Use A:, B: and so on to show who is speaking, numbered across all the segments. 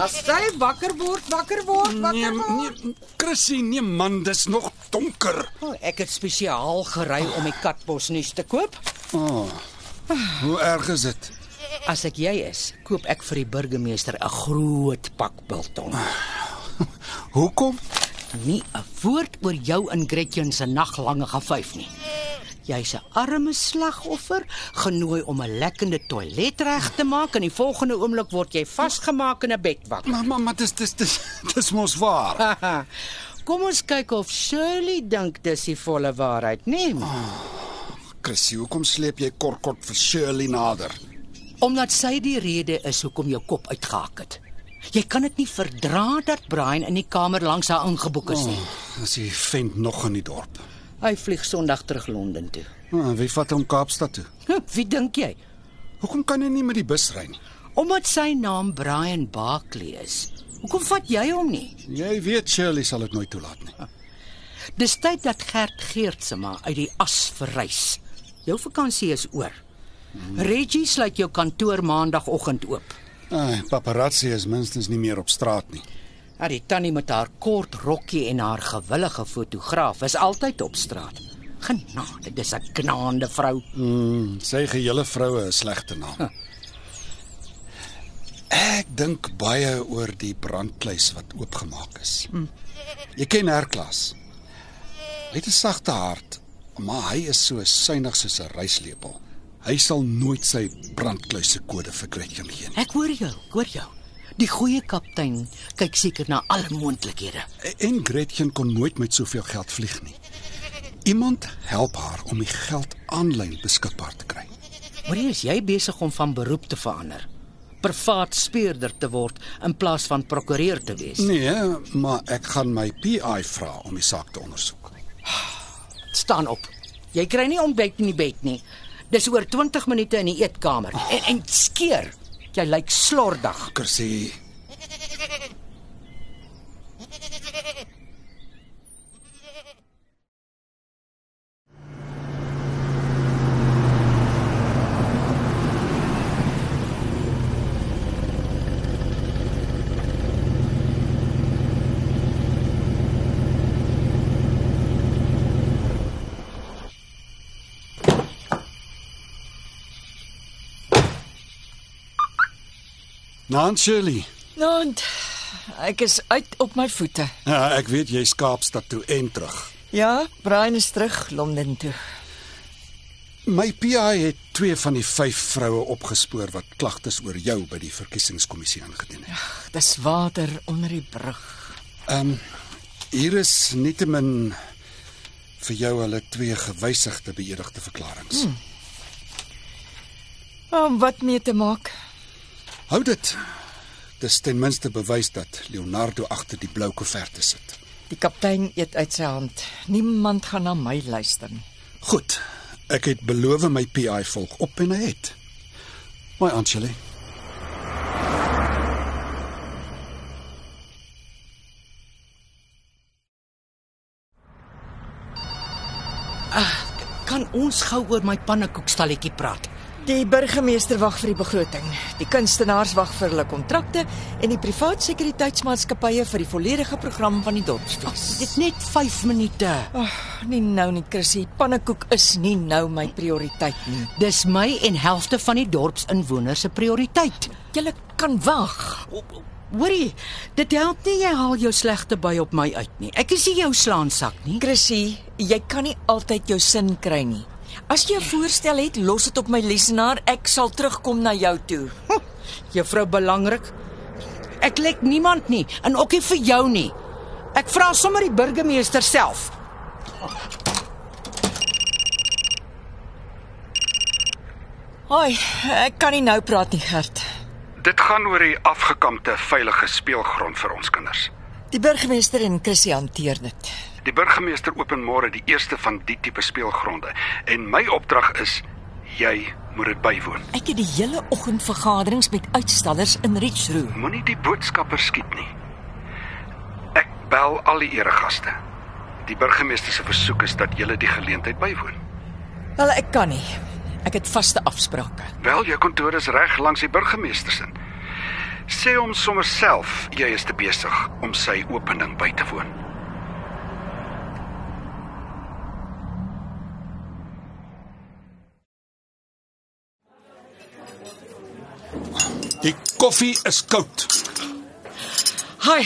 A: As sy wakker word, wakker word, wakker
B: Nee,
A: word.
B: nee, Chrissy, nee man, dis nog donker.
A: Oh, ek het spesiaal gery om die katbosnuus te koop.
B: Hoe erg is dit?
A: As ek jy is, koop ek vir die burgemeester 'n groot pak biltong.
B: Hoekom?
A: Nie 'n woord oor jou en Gretchen se naglange gevyf nie. Jy's 'n arme slagoffer, genooi om 'n lekkende toilet reg te maak en die volgende oomblik word jy vasgemaak in 'n bedwak.
B: Maar maar, maar dis dis dis dis mos waar.
A: Kom ons kyk of Shirley dink dis die volle waarheid, nee.
B: Chrissy, hoekom sleep jy kort vir Shirley nader?
A: Omdat sy die rede is hoekom jou kop uitgehak het. Jy kan dit nie verdra dat Brian in die kamer langs haar ingeboek is nie.
B: Oh, is die vent nog in die dorp?
A: Hy vlieg Sondag terug Londen toe.
B: Ah, wie vat hom Kaapstad toe?
A: Wie dink jy?
B: Hoekom kan hy nie met die bus ry nie?
A: Omdat sy naam Brian Barkley is. Hoekom vat jy hom nie?
B: Jy weet Shirley sal dit nooit toelaat nie.
A: Dis tyd dat Gert Geertsema uit die as verrys. Jou vakansie is oor. Reggie sluit jou kantoor maandagooggend oop.
B: Ai, paparazzi is minstens nie meer op straat nie.
A: Ja, die tannie met haar kort rokkie en haar gewillige fotograaf is altyd op straat. Genade, dis 'n knaande vrou.
B: Mm, sy gehele vroue 'n slegte naam. Ek dink baie oor die brandkluis wat oopgemaak is. Jy ken Herklas. Hy het 'n sagte hart, maar hy is so suinig soos 'n ryslepel. Hy sal nooit sy brandkluis se kode vir Gretchen gee nie.
A: Ek hoor jou, hoor jou. Die goeie kaptein kyk seker na alle moontlikhede.
B: En Gretchen kon nooit met soveel geld vlieg nie. Iemand help haar om die geld aanlyn beskikbaar te kry.
A: Hoor jy, is jy besig om van beroep te verander? Privaat speurder te word in plaas van prokureur te wees.
B: Nee, maar ek gaan my PI vra om die saak te ondersoek.
A: Staan op. Jy kry nie ontbyt in die bed nie. Dis oor 20 minute in die eetkamer. En, en skeer. Jy lyk slordig.
B: Kersie. Naan Shirley.
C: Nou, ek is uit op my voete.
B: Ja, ek weet jy Kaapstad toe en terug.
C: Ja, Brian is terug Londen toe.
B: My PI het twee van die vyf vroue opgespoor wat klagtes oor jou by die verkiesingskommissie ingedien het.
C: Dis water onder die brug.
B: Ehm um, hier is nietemin vir jou hulle twee gewysigde beëdigde verklaringe. Hmm.
C: Om wat mee te maak?
B: Hou dit. Dis ten minste bewys dat Leonardo agter die blou koeverte sit.
C: Die kaptein eet uit sy hand. Niemand gaan na my luister nie.
B: Goed. Ek het beloof my PI volg op en hy het. My Angeli.
A: Kan ons gou oor my pannekoekstalletjie praat?
C: Die burgemeester wag vir die begroting. Die kunstenaars wag vir hulle kontrakte en die privaat sekuriteitsmaatskappye vir die volledige program van die dorpsfees.
A: Dit net 5 minute.
C: Ag, nie nou nie, Chrissy. Pannekoek is nie nou my prioriteit nie.
A: Dis my en helfte van die dorpsinwoners se prioriteit.
C: Jy kan wag.
A: Hoorie, dit help nie jy haal jou slegte by op my uit nie. Ek is nie jou slaansak nie.
C: Chrissy, jy kan nie altyd jou sin kry nie. As jy 'n voorstel het, los dit op my lesenaar. Ek sal terugkom na jou toe.
A: Hm, Juffrou belangrik. Ek lek niemand nie en ook nie vir jou nie. Ek vra sommer die burgemeester self.
C: Hoi, ek kan nie nou praat nie, Gert.
B: Dit gaan oor die afgekampte veilige speelgrond vir ons kinders.
C: Die burgemeester en Chrissy hanteer dit.
B: Die burgemeester open môre die eerste van die tipe speelgronde en my opdrag is jy moet dit bywoon.
C: Ek het die hele oggend vergaderings met uitstallers in Richroo.
B: Moenie die boodskapper skiet nie. Ek bel al die eregaste. Die burgemeester se versoek is dat julle die geleentheid bywoon.
C: Wel ek kan nie. Ek het vaste afsprake.
B: Wel, jou kantoor is reg langs die burgemeester se. Sê hom sommer self jy is te besig om sy opening by te woon. Die koffie is koud.
A: Hi,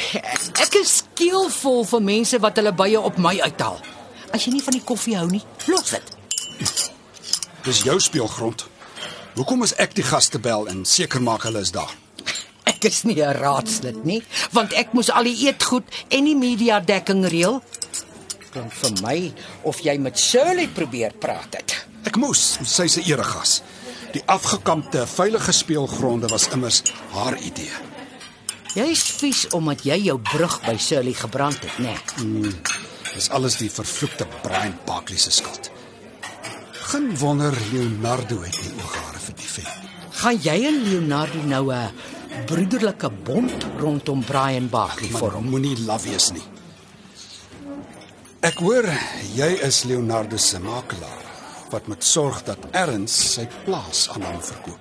A: ek is skeelvol vir mense wat hulle bye op my uithaal. As jy nie van die koffie hou nie, los dit.
B: Dis jou speelgrond. Hoekom is ek die gaste bel en seker maak hulle is daar?
A: Ek is nie 'n raadslid nie, want ek moes al die eetgoed en die media dekking reël. Klink vir my of jy met Shirley probeer praat het.
B: Ek moes, sy se eregas. Die afgekampte veilige speelgronde was immers haar idee.
A: Jy's vies omdat jy jou brug by Shirley gebrand het, né? Nee.
B: Dis alles die vervloekte Brian Barkley se skuld. Geen wonder Leonardo het nie oogare vir die vent.
A: Gaan jy en Leonardo nou 'n broederlike bond rondom Brian Barkley vorm?
B: moenie laf wees nie. Ek hoor jy is Leonardo se makelaar wat moet sorg dat Erns sy plaas aan hom verkoop.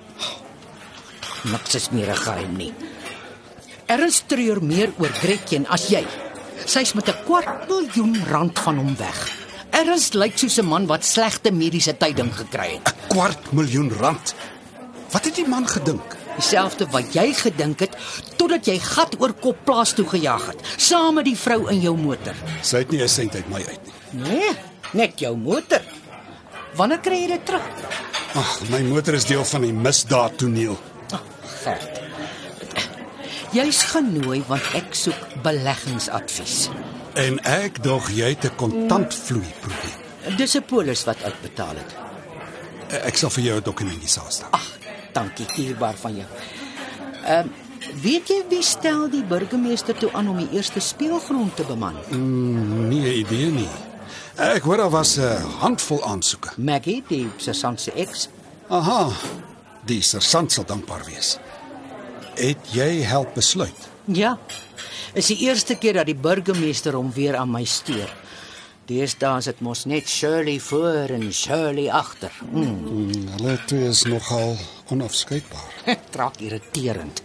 A: Niks is meer 'n geheim nie. Ernst treur meer oor Gretchen as jy. Sy's met 'n kwart miljoen rand van hom weg. Ernst lyk soos 'n man wat slegte mediese tyding gekry het.
B: 'n Kwart miljoen rand. Wat het die man gedink?
A: Dieselfde wat jy gedink het totdat jy gat oor kop plaas toe gejaag het, saam met die vrou in jou motor.
B: Sy het nie 'n sent uit my uit nie.
A: Nee, net jou motor. Wanneer kry jy dit terug?
B: Ag, my motor is deel van die misdaadtoneel.
A: Ag, Gert. Jy's genooi want ek soek beleggingsadvies.
B: En ek dog jy het 'n kontantvloei probleem.
A: Dis 'n polis wat uitbetaal het.
B: Ek sal vir jou 'n dokumentie saamstel.
A: Ag, dankie dierbaar van jou. Ehm weet jy wie stel die burgemeester toe aan om die eerste speelgrond te beman?
B: Nie 'n idee nie. Ek hoor daar was 'n handvol aansoeke.
A: Maggie, die sergeant se ex.
B: Aha. Die sergeant sal dankbaar wees. Het jy help besluit?
A: Ja. Is die eerste keer dat die burgemeester hom weer aan my steur. Deesdae is dit mos net Shirley voor en Shirley agter. Mm.
B: Hmm, hulle twee is nogal onafskeidbaar.
A: Trak irriterend.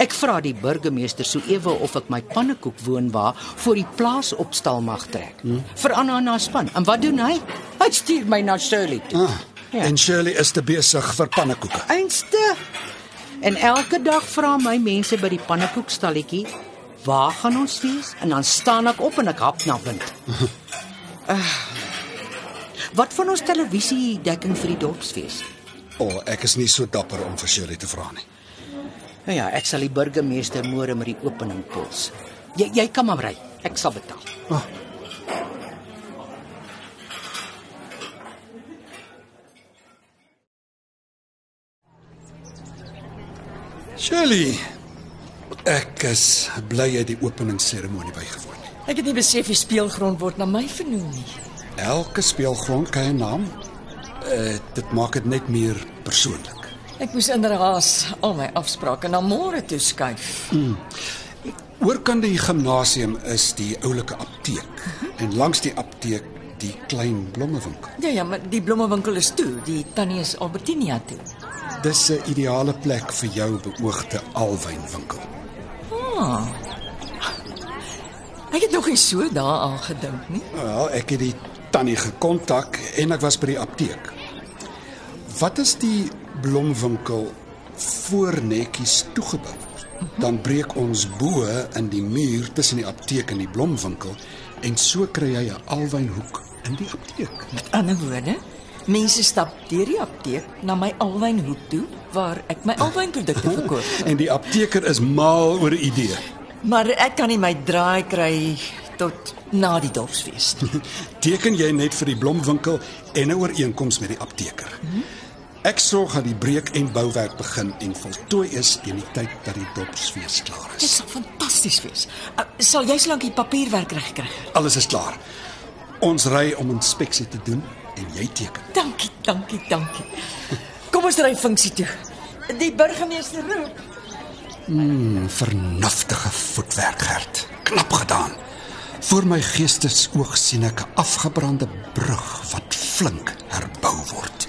A: Ek vra die burgemeester so ewe of ek my pannekoek woonwa voor die plaas opstal mag trek. Hmm? Vir Anna na span. En wat doen hy? Hy stuur my na Shirley. toe.
B: Ah,
A: Ja.
B: En Shirley is te besig vir pannekoeke.
A: Einste. En elke dag vra my mense by die pannekoekstalletjie, "Waar gaan ons wees?" En dan staan ek op en ek hap na wind. Uh, wat van ons televisie dekking vir die dorpsfees?
B: O, oh, ek is nie so dapper om vir Shirley te vra nie.
A: Nou ja, ek sal die burgemeester môre met die opening pols. Jy jy kan maar ry. Ek sal betaal.
B: Oh. Shirley, ek is bly jy het die openingsseremonie bygewoon.
C: Ek het nie besef die speelgrond word na my vernoem nie.
B: Elke speelgrond kry 'n naam. Uh, dit maak dit net meer persoonlik.
C: Ek moes inderhaas al my afsprake na môre toe skuif.
B: Oorkant die gimnasium is die oulike apteek en langs die apteek die klein blommewinkel.
C: Ja ja, maar die blommewinkel is toe. Die tannie is Albertinia toe.
B: Dis 'n ideale plek vir jou beoogde alwynwinkel.
C: Ah. Ek het nog nie so daaraan gedink nie.
B: Wel, ek het die tannie gekontak en ek was by die apteek. Wat is die blomwinkel voor netjies toegebou? Dan breek ons bo in die muur tussen die apteek en die blomwinkel en so kry jy 'n alwynhoek in die apteek.
C: Met ander woorde, mense stap deur die apteek na my alwynhoek toe waar ek my alwynprodukte verkoop.
B: En die apteker is mal oor 'n idee.
C: Maar ek kan nie my draai kry tot na die dorpsfees.
B: Teken jy net vir die blomwinkel en 'n ooreenkoms met die apteker. Ek sorg dat die breek en bouwerk begin en voltooi is teen die tyd dat die dopsfees klaar
C: Dit
B: is.
C: sal fantasties wees. Uh, sal jy slank die papierwerk regkry?
B: Alles is klaar. Ons ry om inspeksie te doen en jy teken.
C: Dankie, dankie, dankie. Kom ons ry funksie toe. Die burgemeester roep.
B: Vernuftige voetwerk, Gert. Knap gedaan. Voor my geestesoog sien ek 'n afgebrande brug wat flink herbou word.